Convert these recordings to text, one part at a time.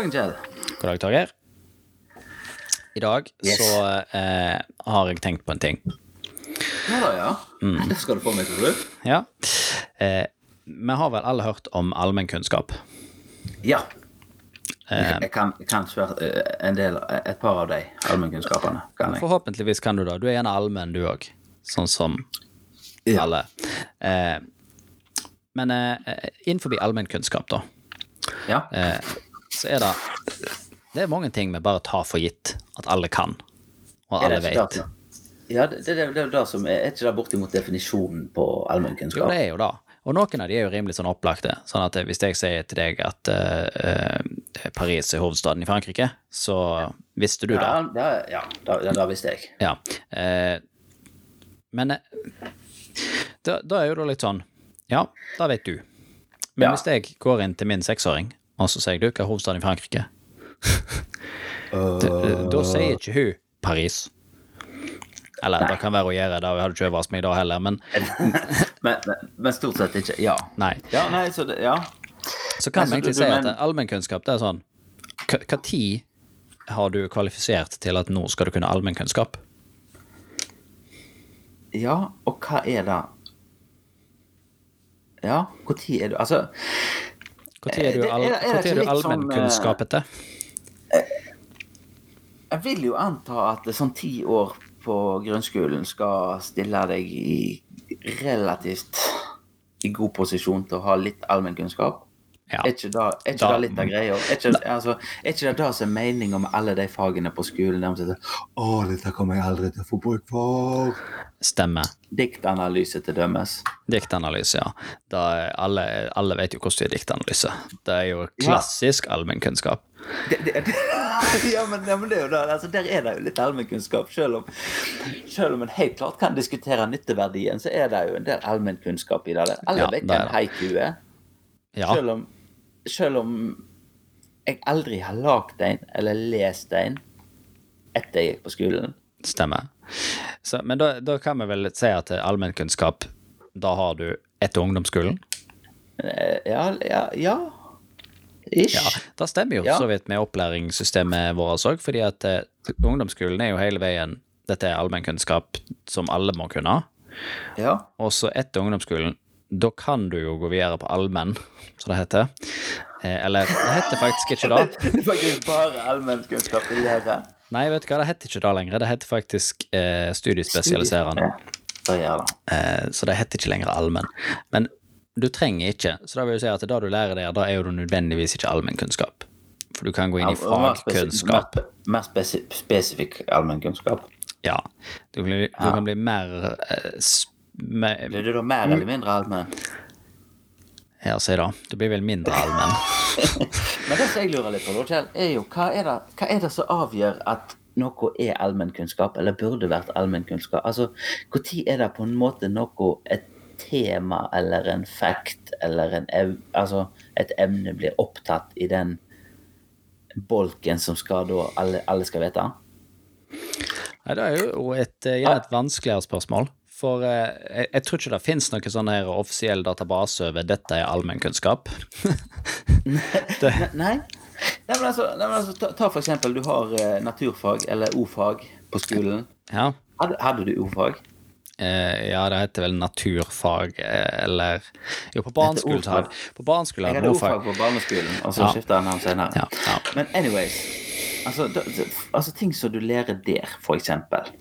dagen, Kjell. God dag, Torgeir. I dag Yes. så eh, har jeg tenkt på en ting. Ja da, ja. Mm. Det skal du få meg til, du. Ja. Eh, vi har vel alle hørt om allmennkunnskap? Ja. Eh. Jeg kan, jeg kan svært, eh, en del, et par av de allmennkunnskapene. Forhåpentligvis kan du da. Du er gjerne allmenn, du òg. Sånn som Ja. alle. Eh, men eh, innenfor allmennkunnskap, da, Ja. eh, så er det Det er mange ting vi bare tar for gitt at alle kan, og alle vet. Ja, det, det, det, det er det som er, er ikke det bortimot definisjonen på Jo, det er jo det. Og noen av de er jo rimelig sånn opplagte. Sånn at hvis jeg sier til deg at eh, eh, Paris er hovedstaden i Frankrike, så visste du det. Ja, det, ja, det, det, det visste jeg. Ja. Uh, men eh, da, da er jo det litt sånn Ja, det vet du. Men Ja. hvis jeg går inn til min seksåring, og så sier du hva er hovedstaden i Frankrike, da, da sier ikke hun Paris. Eller det kan være å gjøre det, jeg hadde ikke overrasket meg da heller, men Men, men, men stort sett ikke. Ja. nei. Ja, nei, så det, ja. Så kan Nei, vi egentlig si at men- allmennkunnskap, det er sånn hva tid har du kvalifisert til at nå skal du kunne allmennkunnskap? Ja, og hva er det Ja, når er du Altså, Når er du, all, er- hvor tid er du som, allmennkunnskapete? jeg vil jo anta at sånn ti år på grunnskolen skal stille deg i relativt i god posisjon til å ha litt allmennkunnskap. Ja. Er ikke det, er ikke Da- det litt av greia? Er altså, er ikke det det som er meninga med alle de fagene på skolen? Sier Å, dette kommer jeg aldri til å få bruk for. Stemmer. Diktanalyse til dømmes. Diktanalyse, ja. Alle, alle vet jo hvordan det er diktanalyse. Det er jo klassisk allmennkunnskap. Det, det, ja, men, ja, men det er jo det. Altså, der er det jo litt allmennkunnskap. Selv om, selv om en helt klart kan diskutere nytteverdien, så er det jo en del allmennkunnskap i det. Alle Ja, vet hva en haiku er. Ja. Selv om, selv om jeg aldri har lagd en eller lest en etter jeg gikk på skolen. Stemmer. Så, men da, da kan vi vel si at allmennkunnskap, da har du etter ungdomsskolen? Eh, Ja, ja, ja. Ish. Ja, det stemmer jo Ja. så vidt med opplæringssystemet vårt òg, fordi at eh, ungdomsskolen er jo hele veien Dette er allmennkunnskap som alle må kunne. ja. Og så etter ungdomsskolen, da kan du jo gå videre på allmenn, som det heter. Eh, eller det heter faktisk ikke det. Det faktisk bare allmennkunnskap lærer. Nei, vet du hva, det heter ikke det lenger. Det heter faktisk eh, studiespesialiserende. Ja. Eh, så det heter ikke lenger allmenn. Men du trenger ikke. Så da vil jeg si at det du lærer der, da er jo du nødvendigvis ikke allmennkunnskap. For du kan gå inn i mer fagkunnskap. Mer, mer spesi spesifikk allmennkunnskap. Ja. Du, bli, du kan bli mer eh, Blir du da mer eller mindre allmenn? Ja, si da. Du blir vel mindre allmenn. Men det som jeg lurer litt på, da, Kjell, er jo hva er, det, hva er det som avgjør at noe er allmennkunnskap, eller burde vært allmennkunnskap? Altså, når er det på en måte noe et tema eller en fact eller en ev, altså et emne blir opptatt i den bolken som skal da alle, alle skal vite? Nei, det er jo et, eh, et vanskeligere spørsmål. For eh, jeg, jeg tror ikke det finnes noen sånn her offisiell database over dette er allmennkunnskap. det, Nei? Nei, men altså, nei, men altså ta, ta for eksempel, du har eh, naturfag eller o-fag på skolen. ja. Hadde, hadde du o-fag? Eh, ja, det heter vel naturfag, eh, eller Jo, på barneskolen hadde På barneskolen hadde ordfag. på barneskolen, og så Ja. skifta jeg navn senere. Ja, ja. Men anyways, altså, da- altså ting som du lærer der, for eksempel,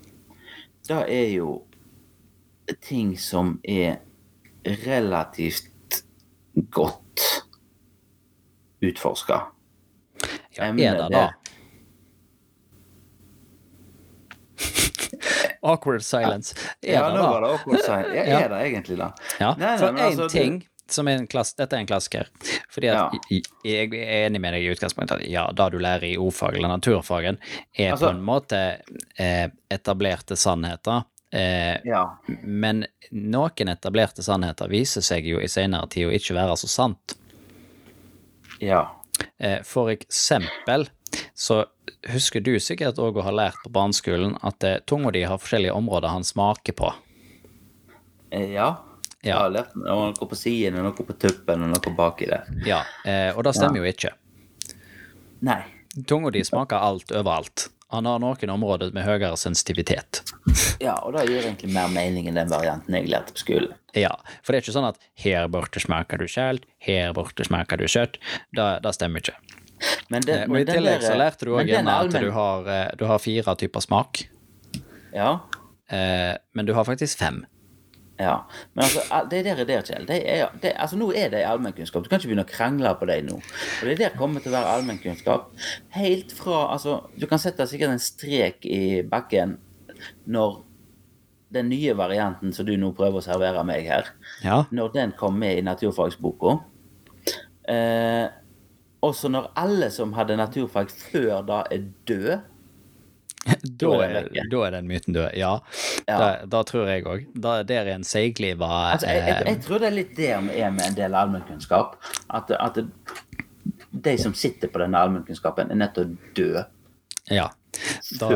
da er jo ting som er relativt godt utforska. Ja, er det da? Awkward silence. Er Ja, det nå var da? det awkward silence. Er, Ja. er det egentlig det? Ja, Nei, nei, for én altså, ting som er en klass, Dette er en klassiker. Fordi at Ja. jeg er enig med deg i utgangspunktet at ja, det du lærer i ordfag eller naturfagen, er Altså- på en måte eh, etablerte sannheter. Eh, Ja. men noen etablerte sannheter viser seg jo i senere tid å ikke være så sant. Ja. Eh, For eksempel så husker du sikkert òg å ha lært på barneskolen at eh, tunga di har forskjellige områder han smaker på. Eh, Ja. Jeg har lært noe på siden, noe på tuppen og noe baki der. Ja, eh, og det stemmer jo ikke. Nei. Tunga di smaker alt overalt. Han har noen områder med høyere sensitivitet. Ja, og det gir egentlig mer mening enn den varianten jeg lærte på skolen. Ja, for det er ikke sånn at her borte smaker du skjelt, her borte smaker du søtt. Det, det stemmer ikke. Men det, Eh, Og men i tillegg så lærte du òg gjerne at du har, eh, du har fire typer smak, Ja, eh, men du har faktisk fem. ja. Men altså, det der er der, Kjell. Det er, det, altså, nå er det allmennkunnskap. Du kan ikke begynne å krangle på dem nå. Og det der kommer til å være allmennkunnskap. Helt fra Altså, du kan sette sikkert en strek i bakken når den nye varianten som du nå prøver å servere meg her, Ja, når den kom med i naturfagsboka. Eh, også når alle som hadde naturfag før da, er døde. da er da er den myten død. Ja, Ja. Da, da tror jeg òg. Der er en seigliva Altså, jeg, jeg, eh, jeg tror det er litt det vi er med en del allmennkunnskap. At, at de som sitter på denne allmennkunnskapen, er nødt til å dø. Ja. Da,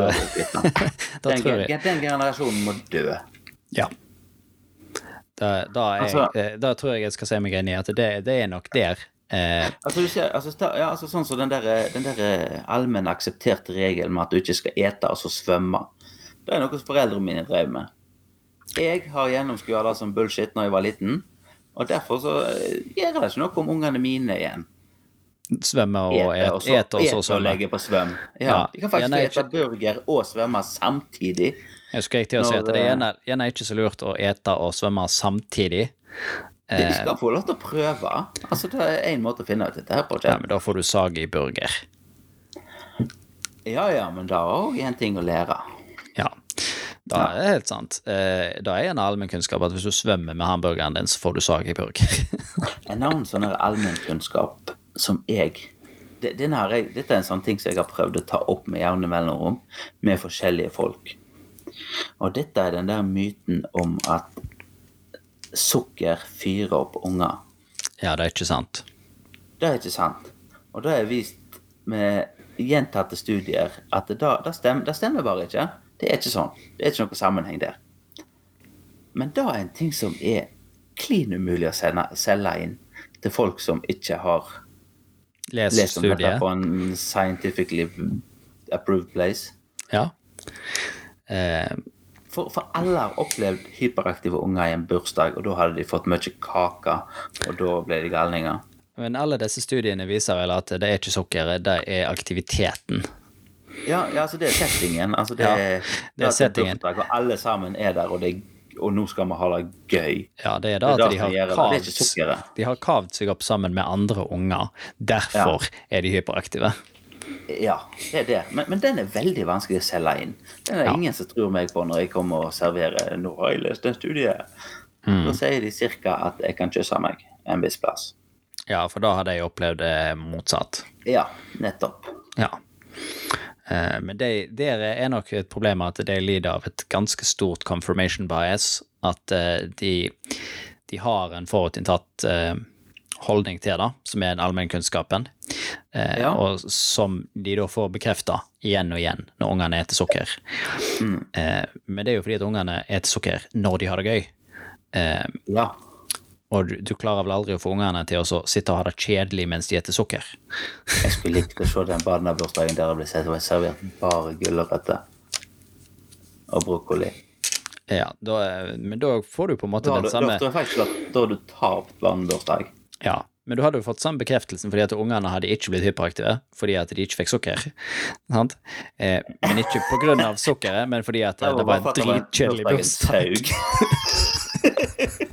da tror jeg den generasjonen må dø. Ja. Da, da, jeg, Altså- eh, da tror jeg jeg skal se meg inn i at det, det er nok der. Eh, Altså, du ser, altså, ja, altså Sånn som den der, den der allmenn aksepterte regelen med at du ikke skal ete og så svømme. Det er noe som foreldrene mine drev med. Jeg har gjennomskua det som bullshit når jeg var liten. Og derfor så eh, gjør det ikke noe om ungene mine igjen. Svømme og eter, og et, så, og og på svøm. Ja, Ja. De kan faktisk nei, ete burger og svømme samtidig. Jeg skulle til å si at det er gjerne, gjerne ikke så lurt å ete og svømme samtidig. De Eh, skal få lov til å prøve. Altså, Det er én måte å finne ut dette her på. ja, men da får du sag i burger. Ja ja, men det er òg en ting å lære. Ja. Da er det helt sant. Eh, da er en allmennkunnskap at hvis du svømmer med hamburgeren din, så får du sag i burger. En annen sånn allmennkunnskap som jeg har Dette er en sånn ting som jeg har prøvd å ta opp med jevne mellomrom med forskjellige folk. Og dette er den der myten om at sukker fyrer opp unger. ja, det er ikke sant. Det er ikke sant. Og det er vist med gjentatte studier at det, da, det, stemmer, det stemmer bare ikke. Det er ikke sånn. Det er ikke noe sammenheng der. Men det er en ting som er klin umulig å selge inn til folk som ikke har Les lest om dette på en scientifically approved place. Ja. Eh, For, for alle har opplevd hyperaktive unger i en bursdag, og da hadde de fått mye kake, og da ble de galninger. men alle disse studiene viser vel at det er ikke sukkeret, det er aktiviteten. Ja, ja, altså det er settingen. Altså det, Ja, er, det er settingen. Bursdag, og alle sammen er der, og, det, og nå skal vi ha det gøy. Ja, det er Det da at de har det. Det kavd, de har kavd seg opp sammen med andre unger. Derfor er de hyperaktive. Ja, det er det. Men, men den er veldig vanskelig å selge inn. Den er Ja. ingen som tror meg på når jeg kommer og serverer 'Nå har jeg lest en studie. Mm. Da sier de cirka at jeg kan kysse meg en viss plass. Ja, for da hadde jeg opplevd det motsatt. Ja, nettopp. Ja. Eh, Men det der er nok et problem at de lider av et ganske stort confirmation bias. At eh, de, de har en forutinntatt eh, holdning til det, som er den allmennkunnskapen. Eh, Ja. Og som de da får bekrefta igjen og igjen når ungene eter sukker. Eh, Men det er jo fordi at ungene eter sukker når de har det gøy. Eh, Ja. Og du, du klarer vel aldri å få ungene til å sitte og ha det kjedelig mens de spiser sukker. Jeg skulle likt å se den barnebursdagen der det ble servert- servert bare gulrøtter og brokkoli. Ja, da, men da får du på en måte Da, den samme da har du tapt barnebursdag. Ja, men du hadde jo fått samme bekreftelsen fordi at ungene hadde ikke blitt hyperaktive fordi at de ikke fikk sukker. Sant? Eh, men ikke på grunn av sukkeret, men fordi at det, var en dritkjedelig bursdag.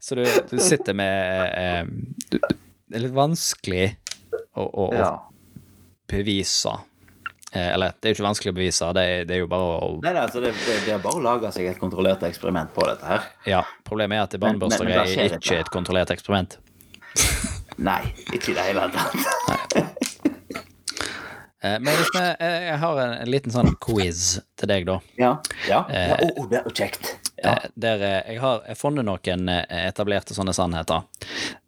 Så du, du sitter med eh, du, Det er litt vanskelig å, å, å bevise eh, Eller, det er jo ikke vanskelig å bevise, det er, det er jo bare å Nei, nei, altså det, det, det er bare å lage seg et kontrollert eksperiment på dette her. Ja, problemet er at det er ikke et kontrollert eksperiment. Nei, ikke i det hele tatt. Eh, Men hvis vi, eh, jeg har en, en liten sånn quiz til deg, da. Ja, ja. ja. Oh, oh, det er kjekt. Ja. Eh, Der eh, jeg har funnet noen eh, etablerte sånne sannheter.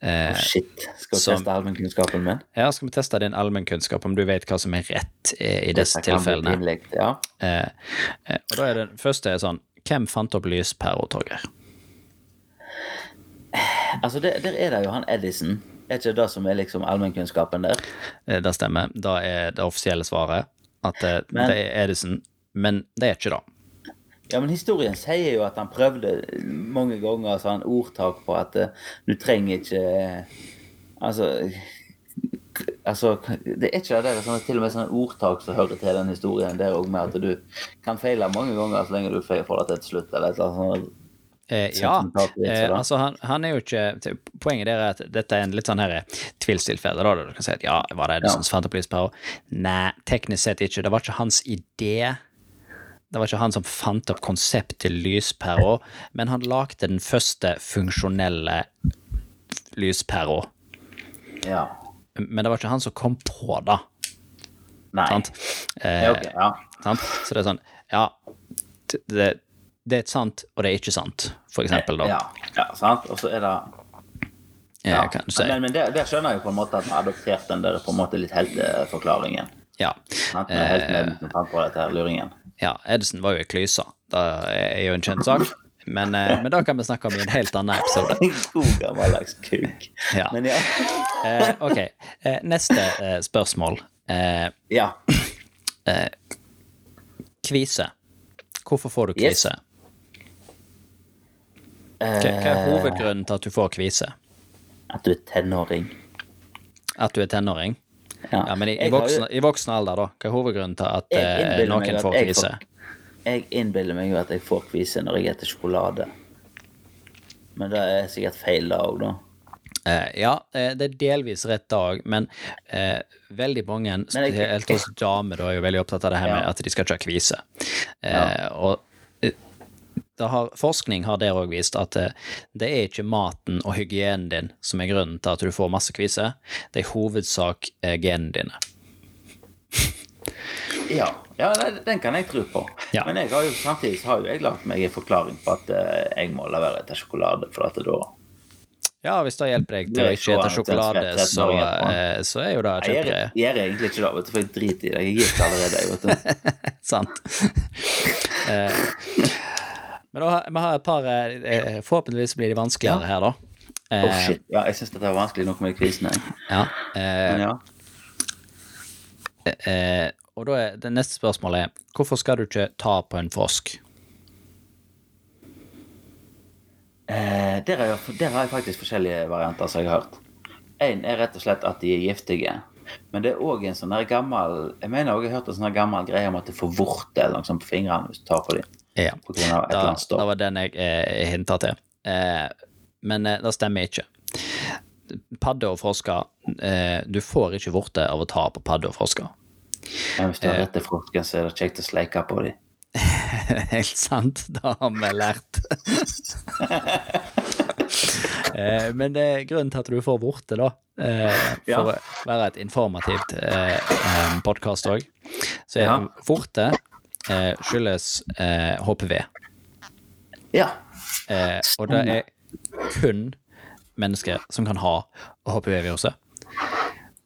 Oh, Shit. Skal vi som- teste allmennkunnskapen min? Ja, skal vi teste din allmennkunnskap, om du vet hva som er rett i disse tilfellene. pinlig, Ja. Og da er det første er sånn Hvem fant opp lyspæra, Torgeir? Altså, der, der er det jo han Edison. Er ikke det som er liksom allmennkunnskapen der? Det stemmer. Da er det offisielle svaret at eh, Men- det er Edison, men det er ikke det. Ja, men historien sier jo at han prøvde mange ganger så han ordtak på at eh, du trenger ikke eh, Altså Altså, det er ikke det der sånn, til og med sånn ordtak som hører til den historien. Det er òg med at du kan feile mange ganger så lenge du får det til slutt. eller et eller annet sånt. Eh, ja, eh, altså han, han er jo ikke Poenget der er at dette er en litt sånn her tvilstilfelle. da, Du kan si at ja, var det Edison som fant opp lyspæra? Nei, teknisk sett ikke. Det var ikke hans idé. Det var ikke han som fant opp konseptet til lyspæra, men han lagde den første funksjonelle lyspæra. Ja. Men det var ikke han som kom på det. Nei. Sant? Eh, okay, ja. sant? Så det er sånn Ja, det, det, er sant, og det er ikke sant, for eksempel, da. Ja, ja sant. Og så er det Ja, du si. Men, men det, det skjønner jeg jo på en måte at vi har adoptert den der på en måte litt helteforklaringen. Ja. Sant? Med helten som fant på dette her luringen. Ja, Edison var jo i klysa. Det er jo en kjent sak. Men, eh, men det kan vi snakke om i en helt annen episode. God gammeldags kuk. Ja. Men ja. Eh, ok, eh, neste eh, spørsmål. Eh, Ja. kvise. Hvorfor får du Yes. kvise? Hva, hva er hovedgrunnen til at du får kvise? At du er tenåring. At du er tenåring? Ja, Ja, men i, i, voksen, i voksen alder, da? Hva er hovedgrunnen til at eh, noen at får kvise? Jeg innbiller meg jo at jeg får kvise når jeg spiser sjokolade. Men det er sikkert feil da òg, da. Eh, ja, eh, det er delvis rett dag, men eh, veldig mange, spesielt hos damer, da, er jo veldig opptatt av det her med Ja. at de skal ikke ha kvise. Eh, Ja. Og har, forskning har der òg vist at eh, det er ikke maten og hygienen din som er grunnen til at du får masse kviser, det er i hovedsak eh, genene dine. Ja, ja den kan jeg tro på. Ja. Men jeg har jo, samtidig har jo jeg lagt meg en forklaring på at eh, jeg må la være å spise sjokolade. For at da Ja, hvis det hjelper deg til å ikke så spise sjokolade, så, så er jo det Jeg gjør, gjør egentlig ikke det, vet du, for jeg driter i det. Jeg er gift allerede. jeg, vet du. Sant. Men da, har- vi har et par eh, Forhåpentligvis blir de vanskeligere her, da. Oh, Eh, shit. Ja, jeg syns dette var vanskelig nok med krisen, jeg. ja, eh, ja. eh, og da er det neste spørsmålet er hvorfor skal du ikke ta på en frosk? Eh, der, er, jo- der har jeg faktisk forskjellige varianter som jeg har hørt. En er rett og slett at de er giftige. Men det er òg en sånn der gammel Jeg mener også jeg har hørt en sånn gammel greie om at du får vorte eller noe sånt på fingrene hvis du tar på dem. Ja, På grunn av et eller da, annet stoff. det var den jeg eh, hinta til. Eh, men eh, det stemmer ikke. Padde og frosker eh, Du får ikke vorte av å ta på padde og frosker. Ja, hvis du har rett til frosken, så er det kjekt å sleike på dem. Helt sant, det har vi lært. Eh, Men det er grunnen til at du får vorte, da, eh, for Ja. å være et informativt eh, podkast òg, så er Ja. vorte eh, skyldes eh, HPV. Ja. Eh, og det er kun mennesker som kan ha HPV-viruset.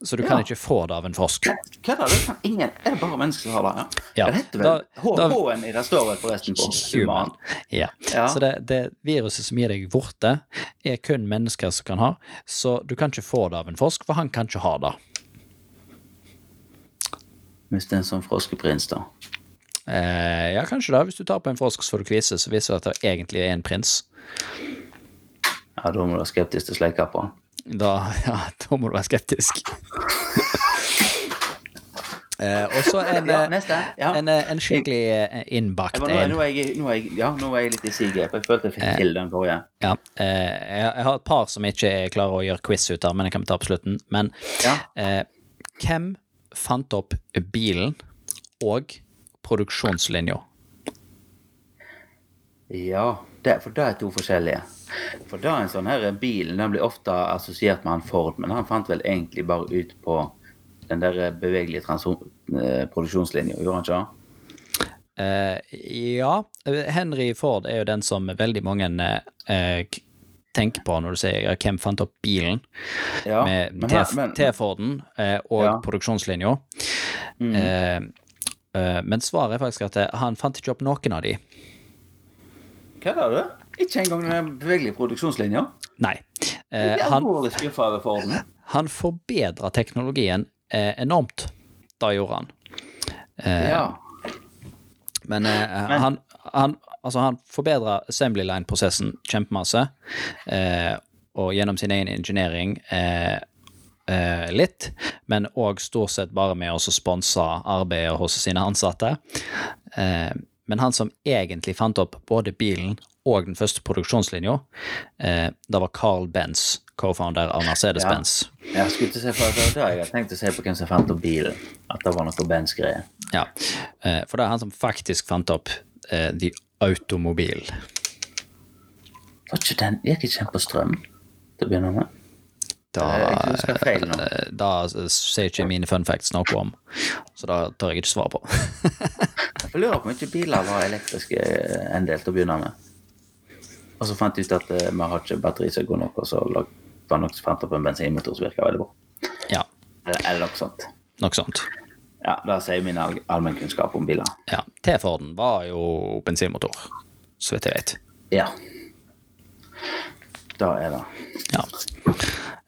Så du kan ikke få det av en frosk. Kødder det Kan ingen Er det bare mennesker som har det? Ja. Ja. Det heter vel H-en i det står vel forresten på Human. Ja. Ja. Så det, det viruset som gir deg vorte, er kun mennesker som kan ha, så du kan ikke få det av en frosk, for han kan ikke ha det. Hvis det er en sånn froskeprins, da. Eh, ja, kanskje da. Hvis du tar på en frosk, så får du kvise, så viser det at det egentlig er en prins. Ja, da må du være skeptisk til på. Da, ja, da må du være skeptisk. eh, og så en, Ja, eh. Ja. en, eh, en skikkelig eh, innbakt en. nå, nå, ja, nå er jeg litt i siget, jeg følte jeg fikk til den forrige. Ja, eh, jeg, jeg har et par som ikke jeg klarer å gjøre quiz ut av, men jeg kan ta på slutten. Men Ja. eh, hvem fant opp bilen og produksjonslinja? Ja, det, for det er to forskjellige. For da en sånn her bil, den blir ofte assosiert med han Ford, men han fant vel egentlig bare ut på den der bevegelige transo- eh, produksjonslinja, gjorde han ikke det? Eh, ja, Henry Ford er jo den som veldig mange uh, tenker på når du sier ja, hvem fant opp bilen, Ja, med T-Forden eh, og Ja. produksjonslinja. Mm. eh, men svaret er faktisk at eh, han fant ikke opp noen av de. Hva er det? Ikke engang den bevegelige produksjonslinja? Nei. Det Eh, han, han forbedra teknologien eh, enormt. Det gjorde han. Eh, Ja. Men, eh, han, han, altså han forbedra assembly line-prosessen kjempemasse, eh, og gjennom sin egen ingeniering eh, eh, litt, men òg stort sett bare med å sponse arbeidet hos sine ansatte. Eh, men han som egentlig fant opp både bilen og den første produksjonslinja, eh, det var Carl Benz, co-founder av Mercedes-Benz. Jeg skulle ikke se for det jeg hadde tenkt å se på hvem som fant opp bilen. At det var noe Benz-greie. Ja, eh, for det er han som faktisk fant opp eh, The Automobil. Var ikke den Gikk ikke den på strøm til å begynne med? Da, nå. eh, da sier ikke mine fun facts noe om, så da tør jeg ikke svare på. Jeg lurer på om ikke biler var elektriske en del til å begynne med. Og så fant de ut at eh, vi har ikke batteri som er god nok, og så var nok fant opp en bensinmotor som virka veldig bra. Ja, Eller, eller noe sånt. noe sånt. Ja, det sier min all- allmennkunnskap om biler. Ja, T-Forden var jo bensinmotor, så vidt jeg vet. Ja. Da er det. Ja.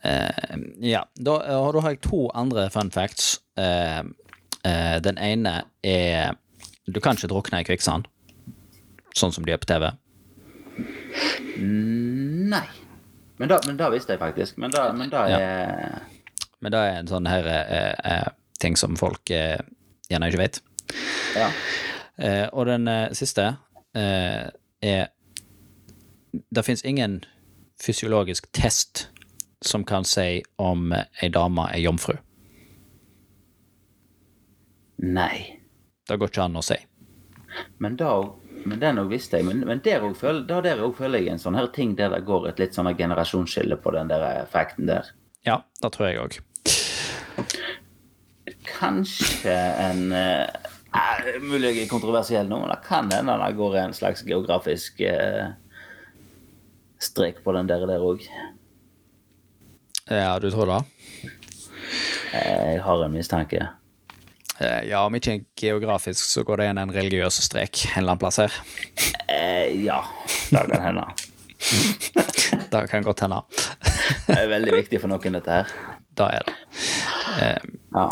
Eh, ja. Da, og da har jeg to andre fun facts. Eh, eh, den ene er Du kan ikke drukne i kvikksand, sånn som de gjør på TV. Nei. Men da, visste jeg faktisk. Men da er Men det er en sånn her ting som folk gjerne ikke vet. Ja. Eh, og den siste eh, er Det fins ingen fysiologisk test som kan si om ei dame er jomfru. Nei. Det går ikke an å si. Men da men den òg visste jeg. Men, men der òg føler, da der også føler jeg en sånn her ting der det går et litt sånn generasjonsskille på den der effekten der. Ja, det tror jeg òg. Kanskje en eh, eh, Mulig jeg er kontroversiell nå, men det kan hende det går en slags geografisk eh, strek på den der der òg. Ja, du tror det? Eh, jeg har en mistanke. Eh, Ja, om ikke geografisk, så går det igjen en religiøs strek en eller annen plass her. Eh, ja, det kan hende. Det kan godt hende. Det er veldig viktig for noen, dette her. Det er det. Ja.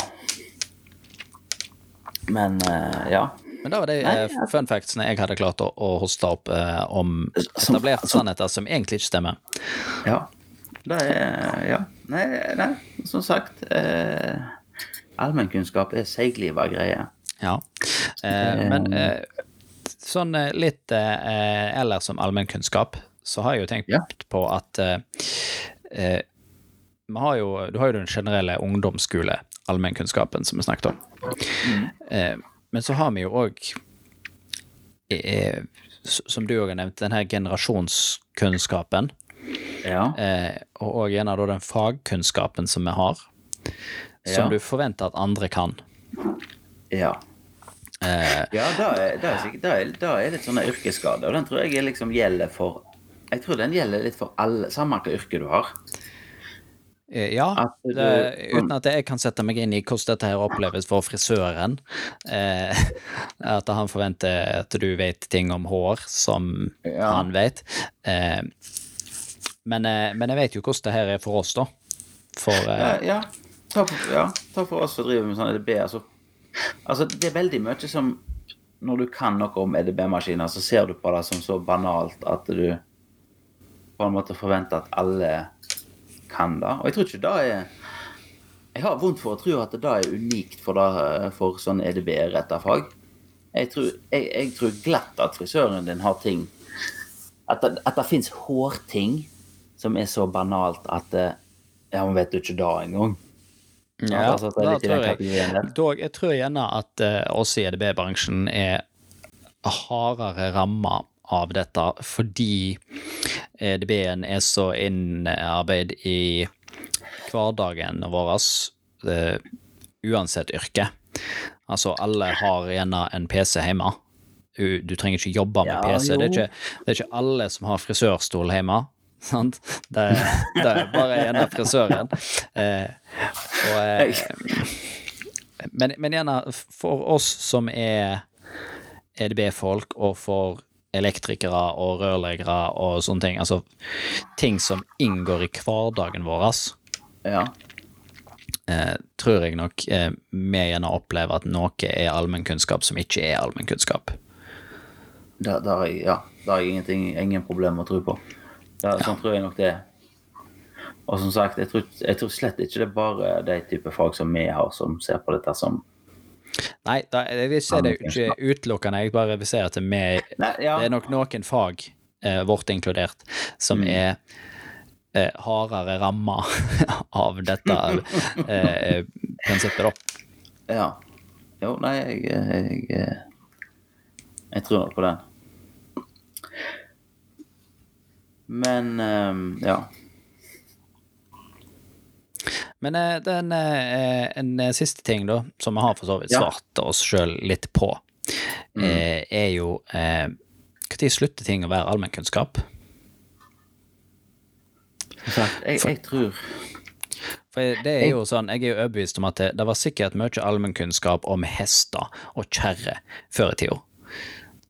Men eh, ja. Men da var de Nei, ja. fun factsene jeg hadde klart å, å hoste opp eh, om etablerte sannheter som egentlig ikke stemmer. Ja. Det er Ja. Nei, nei som sagt eh, Allmennkunnskap er seigliva greie. Ja. Eh, men eh, sånn eh, litt eh, ellers som allmennkunnskap, så har jeg jo tenkt Ja. på at eh, eh, vi har jo, Du har jo den generelle ungdomsskole, allmennkunnskapen, som vi snakket om. Eh, men så har vi jo òg, eh, som du òg har nevnt, denne generasjonskunnskapen. Ja. Eh, og gjerne da den fagkunnskapen som vi har, som Ja. du forventer at andre kan. Ja. Eh, Ja, da er, da er, da er, da er litt sånne yrkesskader. Og den tror jeg liksom gjelder for Jeg tror den gjelder litt for alle, samme hvilket yrke du har. Eh, Ja, det, uten at jeg kan sette meg inn i hvordan dette her oppleves for frisøren. Eh, at han forventer at du vet ting om hår som Ja. han vet. Eh, men, eh, men jeg vet jo hvordan det her er for oss, da. For eh, Ja, ja. Ta, for, ja. Ta for oss som driver med sånn EDB. Altså. altså, det er veldig mye som Når du kan noe om EDB-maskiner, så ser du på det som så banalt at du på en måte forventer at alle kan da. Og jeg tror ikke det er Jeg har vondt for å tro at det er unikt for, det, for sånn EDB-retta fag. Jeg tror, jeg, jeg tror glatt at frisøren din har ting At det, at det fins hårting som er så banalt at eh, Ja, men vet du ikke da engang? ja, altså, det er da tror jeg, dog, jeg tror gjerne at uh, oss i EDB-bransjen er hardere ramma av dette fordi EDB-en er så innarbeid i hverdagen vår, uh, uansett yrke. Altså, alle har gjerne en PC hjemme. Du, du trenger ikke jobbe med Ja, PC. Det er, ikke, det er ikke alle som har frisørstol hjemme. Sant? Det, det er bare gjerne frisøren. Eh, og, eh, men, men gjerne for oss som er EDB-folk, og for elektrikere og rørleggere og sånne ting, altså ting som inngår i hverdagen vår, Ja. eh, tror jeg nok eh, vi gjerne opplever at noe er allmennkunnskap som ikke er allmennkunnskap. Har jeg, ja, det har jeg ingenting, ingen problem med å tro på. Det, Sånn tror jeg nok det er. Og som sagt, jeg tror, jeg tror slett ikke det er bare de type fag som vi har, som ser på dette som Nei, da, vi ser det ikke utelukkende, jeg bare vil si at vi, Nei, ja. det er nok noen fag, eh, vårt inkludert, som Mm. er eh, hardere ramma av dette eh, prinsippet, da. Ja. Jo, nei, jeg, jeg, jeg tror nok på den. Men um, ja. Men eh, den, eh, en eh, siste ting, da, som vi har for så vidt svart oss sjøl litt på, mm. er jo Når slutter ting å være allmennkunnskap? Jeg, jeg tror For det er jo sånn, Jeg er jo overbevist om at det, det var sikkert mye allmennkunnskap om hester og kjerrer før i tida.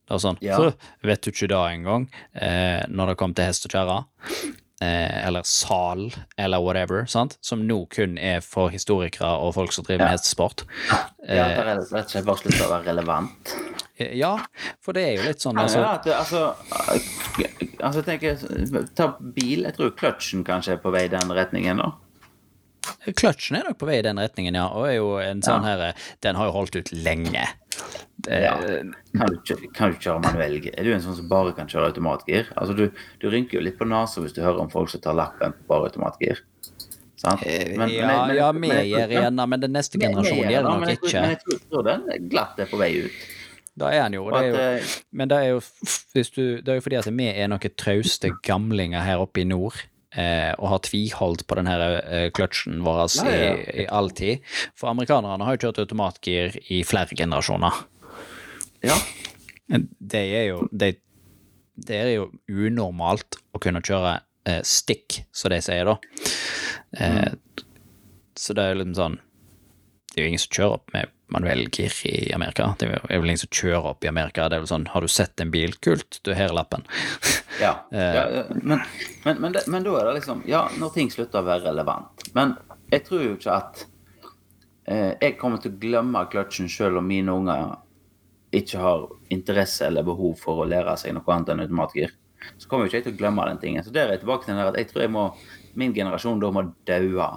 Det var sånn Ja. «Huh, Vet du ikke det engang, eh, når det kom til hest og kjerre? Eh, eller sal, eller whatever, sant? som nå kun er for historikere og folk som driver med sport hestesport. ja, det er rett og slett bare slutt å være relevant. Eh, Ja, for det er jo litt sånn altså, ja, det, altså, altså tenker, Ta bil. Jeg tror kløtsjen kanskje er på vei i den retningen. da. Kløtsjen er nok på vei i den retningen, ja. Og er jo en sånn Ja. her Den har jo holdt ut lenge. Det, Ja. Kan, du, ikke kan du kjøre manuell? Er du en sånn som bare kan kjøre automatgir? Altså, du, du rynker jo litt på nesa hvis du hører om folk som tar lappen på bare automatgir. Sant? Men- men- Eh, ja, men- ja, vi men- gjør igjen, men den neste generasjonen gjør det det, nok men ikke. Men jeg tror, tror den glatt er på vei ut. Da er han jo, det er jo eh, Men det er jo, du, det er jo fordi at vi er noen trauste gamlinger her oppe i nord. Eh, og har tviholdt på den her eh, kløtsjen vår i, i all tid. For amerikanerne har jo kjørt automatgir i flere generasjoner. Ja. Det er jo det, det er jo unormalt å kunne kjøre eh, stick, som de sier da. Eh, Så det er jo liksom sånn Det er jo ingen som kjører opp med manuell gir i Amerika. Det er vel ingen som kjører opp i Amerika. Det er vel sånn Har du sett en bil? Kult, du er lappen. Ja, Eh. ja ja, men, men, men, men da er det liksom Ja, når ting slutter å være relevant. Men jeg tror jo ikke at eh, jeg kommer til å glemme kløtsjen selv om mine unger ikke har interesse eller behov for å lære seg noe annet enn automatgir. Så kommer jo ikke jeg til å glemme den tingen. Så der er jeg tilbake til den der at jeg tror jeg må min generasjon da må daue.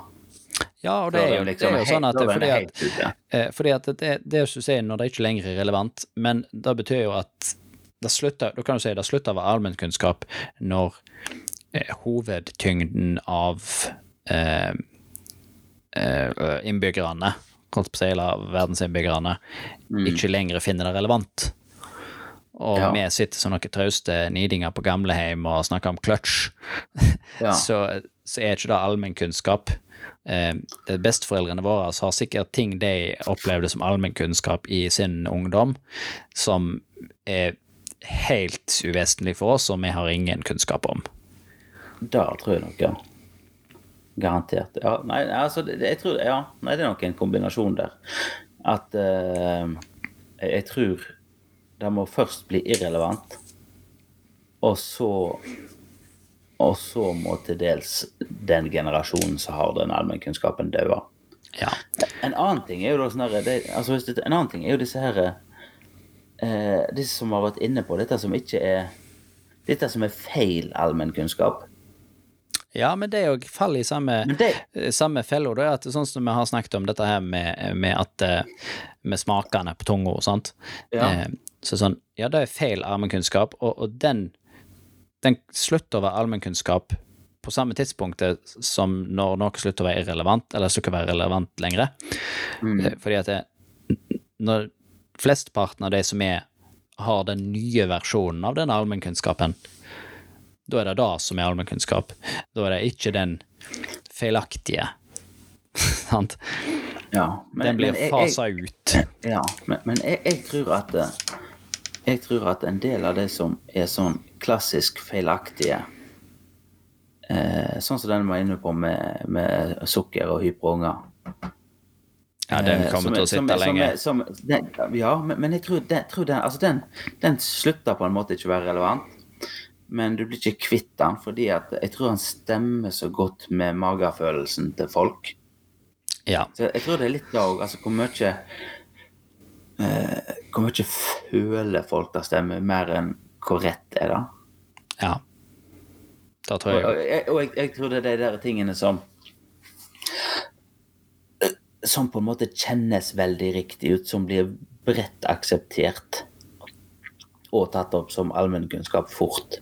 Ja, og det er jo, det er jo sånn at fordi at, eh, fordi at det, det som du sier, når det ikke lenger er relevant, men det betyr jo at det slutter, da kan du si det slutter å være allmennkunnskap når eh, hovedtyngden av eh, eh, innbyggerne, holdt på å si, eller verdensinnbyggerne, ikke lenger finner det relevant. Og Ja. vi sitter som noen trauste nidinger på gamleheim og snakker om clutch, Ja. så, så er ikke det allmennkunnskap. Eh, besteforeldrene våre har sikkert ting de opplevde som allmennkunnskap i sin ungdom, som er helt uvesentlig for oss, og vi har ingen kunnskap om. Det tror jeg nok, ja. Garantert. Ja, nei, altså, jeg tror, ja, nei, det er nok en kombinasjon der. At uh, jeg, tror det må først bli irrelevant, og så Og så må til dels den generasjonen som har den allmennkunnskapen, daue. Ja. En annen ting er jo da sånn her det, altså En annen ting er jo disse her uh, Disse som har vært inne på dette som ikke er Dette som er feil allmennkunnskap. Ja, men det jo faller i samme, det, eh, samme fella, sånn som vi har snakket om dette her med, med at eh, med smakene på tunga, sant. Ja. Eh, så sånn, ja, det er feil allmennkunnskap, og, og den, den slutter å være allmennkunnskap på samme tidspunktet som når noe slutter å være irrelevant, eller slutter å være relevant lenger. mm, Eh, Fordi at det, når flesteparten av de som er, har den nye versjonen av den allmennkunnskapen, da er det det som er allmennkunnskap. Da er det ikke den feilaktige. Sant? ja, men, Den blir fasa ut. Ja, men, men jeg, jeg tror at eh, Jeg tror at en del av det som er sånn klassisk feilaktige eh, Sånn som den var inne på med, med sukker og hyperunger. Ja, den Eh, kommer som til å sitte som lenge. er- som- den, ja, men, men jeg tror, den, tror den, altså den, den slutter på en måte ikke å være relevant. Men du blir ikke kvitt den, fordi jeg tror han stemmer så godt med magefølelsen til folk. Ja. Så jeg tror det er litt det òg, altså hvor mye eh, Hvor mye føler folk det stemmer, mer enn hvor rett er det? ja. Da tror Og, jeg og, jeg, og jeg, jeg tror det er de der tingene som Som på en måte kjennes veldig riktig ut, som blir bredt akseptert og tatt opp som allmennkunnskap fort.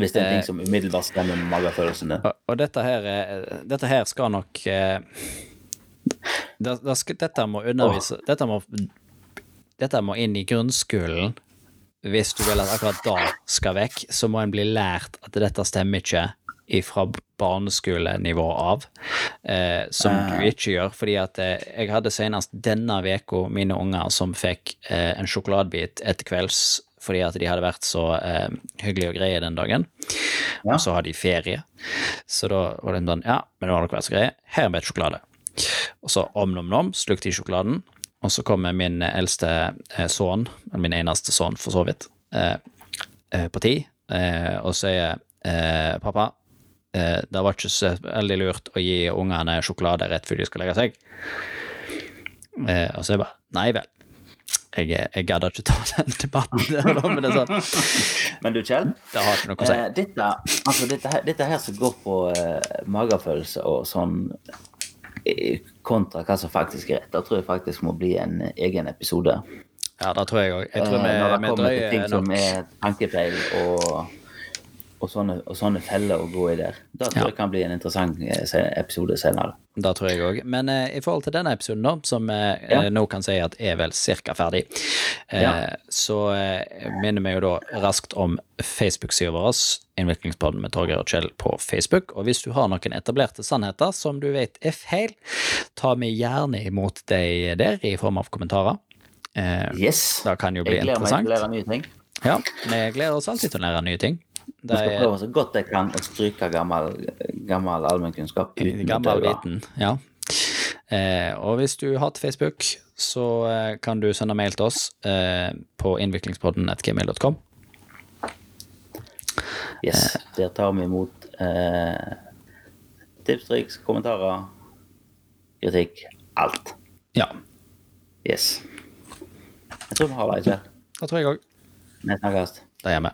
Hvis det er en ting som umiddelbart stemmer med magefølelsene. Og, og dette, her, er- dette her skal nok eh, det, det skal, Dette må undervise dette, må, dette må inn i grunnskolen. Hvis du vil at akkurat da skal vekk, så må en bli lært at dette stemmer ikke fra barneskolenivå av, eh, som du ikke gjør. Fordi at eh, jeg hadde senest denne veka mine unger som fikk eh, en sjokoladebit etter kvelds fordi at de hadde vært så eh, hyggelige og greie den dagen. Ja. Og så har de ferie. Så da var det sånn Ja, men nå har dere vært så greie. Her er en bit sjokolade. Og så om-nom-nom, slukte de sjokoladen. Og så kommer min eldste eh, sønn, min eneste sønn for så vidt, eh, eh, på ti, eh, og sier eh, pappa, eh, det var ikke så veldig lurt å gi ungene sjokolade rett før de skal legge seg. Eh, og så er jeg bare Nei vel. Jeg, jeg gadd ikke ta den debatten der, men det er sånn. Men du, Kjell, Det har ikke noe å si. eh, dette, altså dette, her, dette her som går på eh, magefølelse og sånn eh, kontra hva som faktisk er rett, da tror jeg faktisk må bli en egen episode. Ja, det tror jeg òg. Jeg tror Eh, vi, når det kommer til ting drøyer som er tankefeil og, og, sånne, og sånne feller å gå i der. Da tror Ja. jeg kan bli en interessant eh, episode senere. Da tror jeg òg. Men eh, i forhold til denne episoden, som eh, Ja. eh, nå kan si at er vel cirka ferdig, eh, Ja. så eh, minner vi jo da raskt om Facebook-sida vår, Innvirkningspodden med Torgeir og Kjell på Facebook. Og hvis du har noen etablerte sannheter som du vet er feil, ta vi gjerne imot deg der i form av kommentarer. Eh, Yes! Det kan jo bli jeg gleder meg til å lære nye ting. Ja, vi gleder oss alltid til å lære nye ting. Jeg Det skal prøve så godt jeg kan å stryke gammel, gammel allmennkunnskap. gammel viten, ja. Eh, og hvis du har til Facebook, så eh, kan du sende mail til oss eh, på innviklingspodden.gmail.com. Yes, Der tar vi imot eh, tips, triks, kommentarer, kritikk. Alt. Ja, Yes. Jeg tror vi har det, ikke det tror jeg òg. Vi snakkes. Det gjør vi.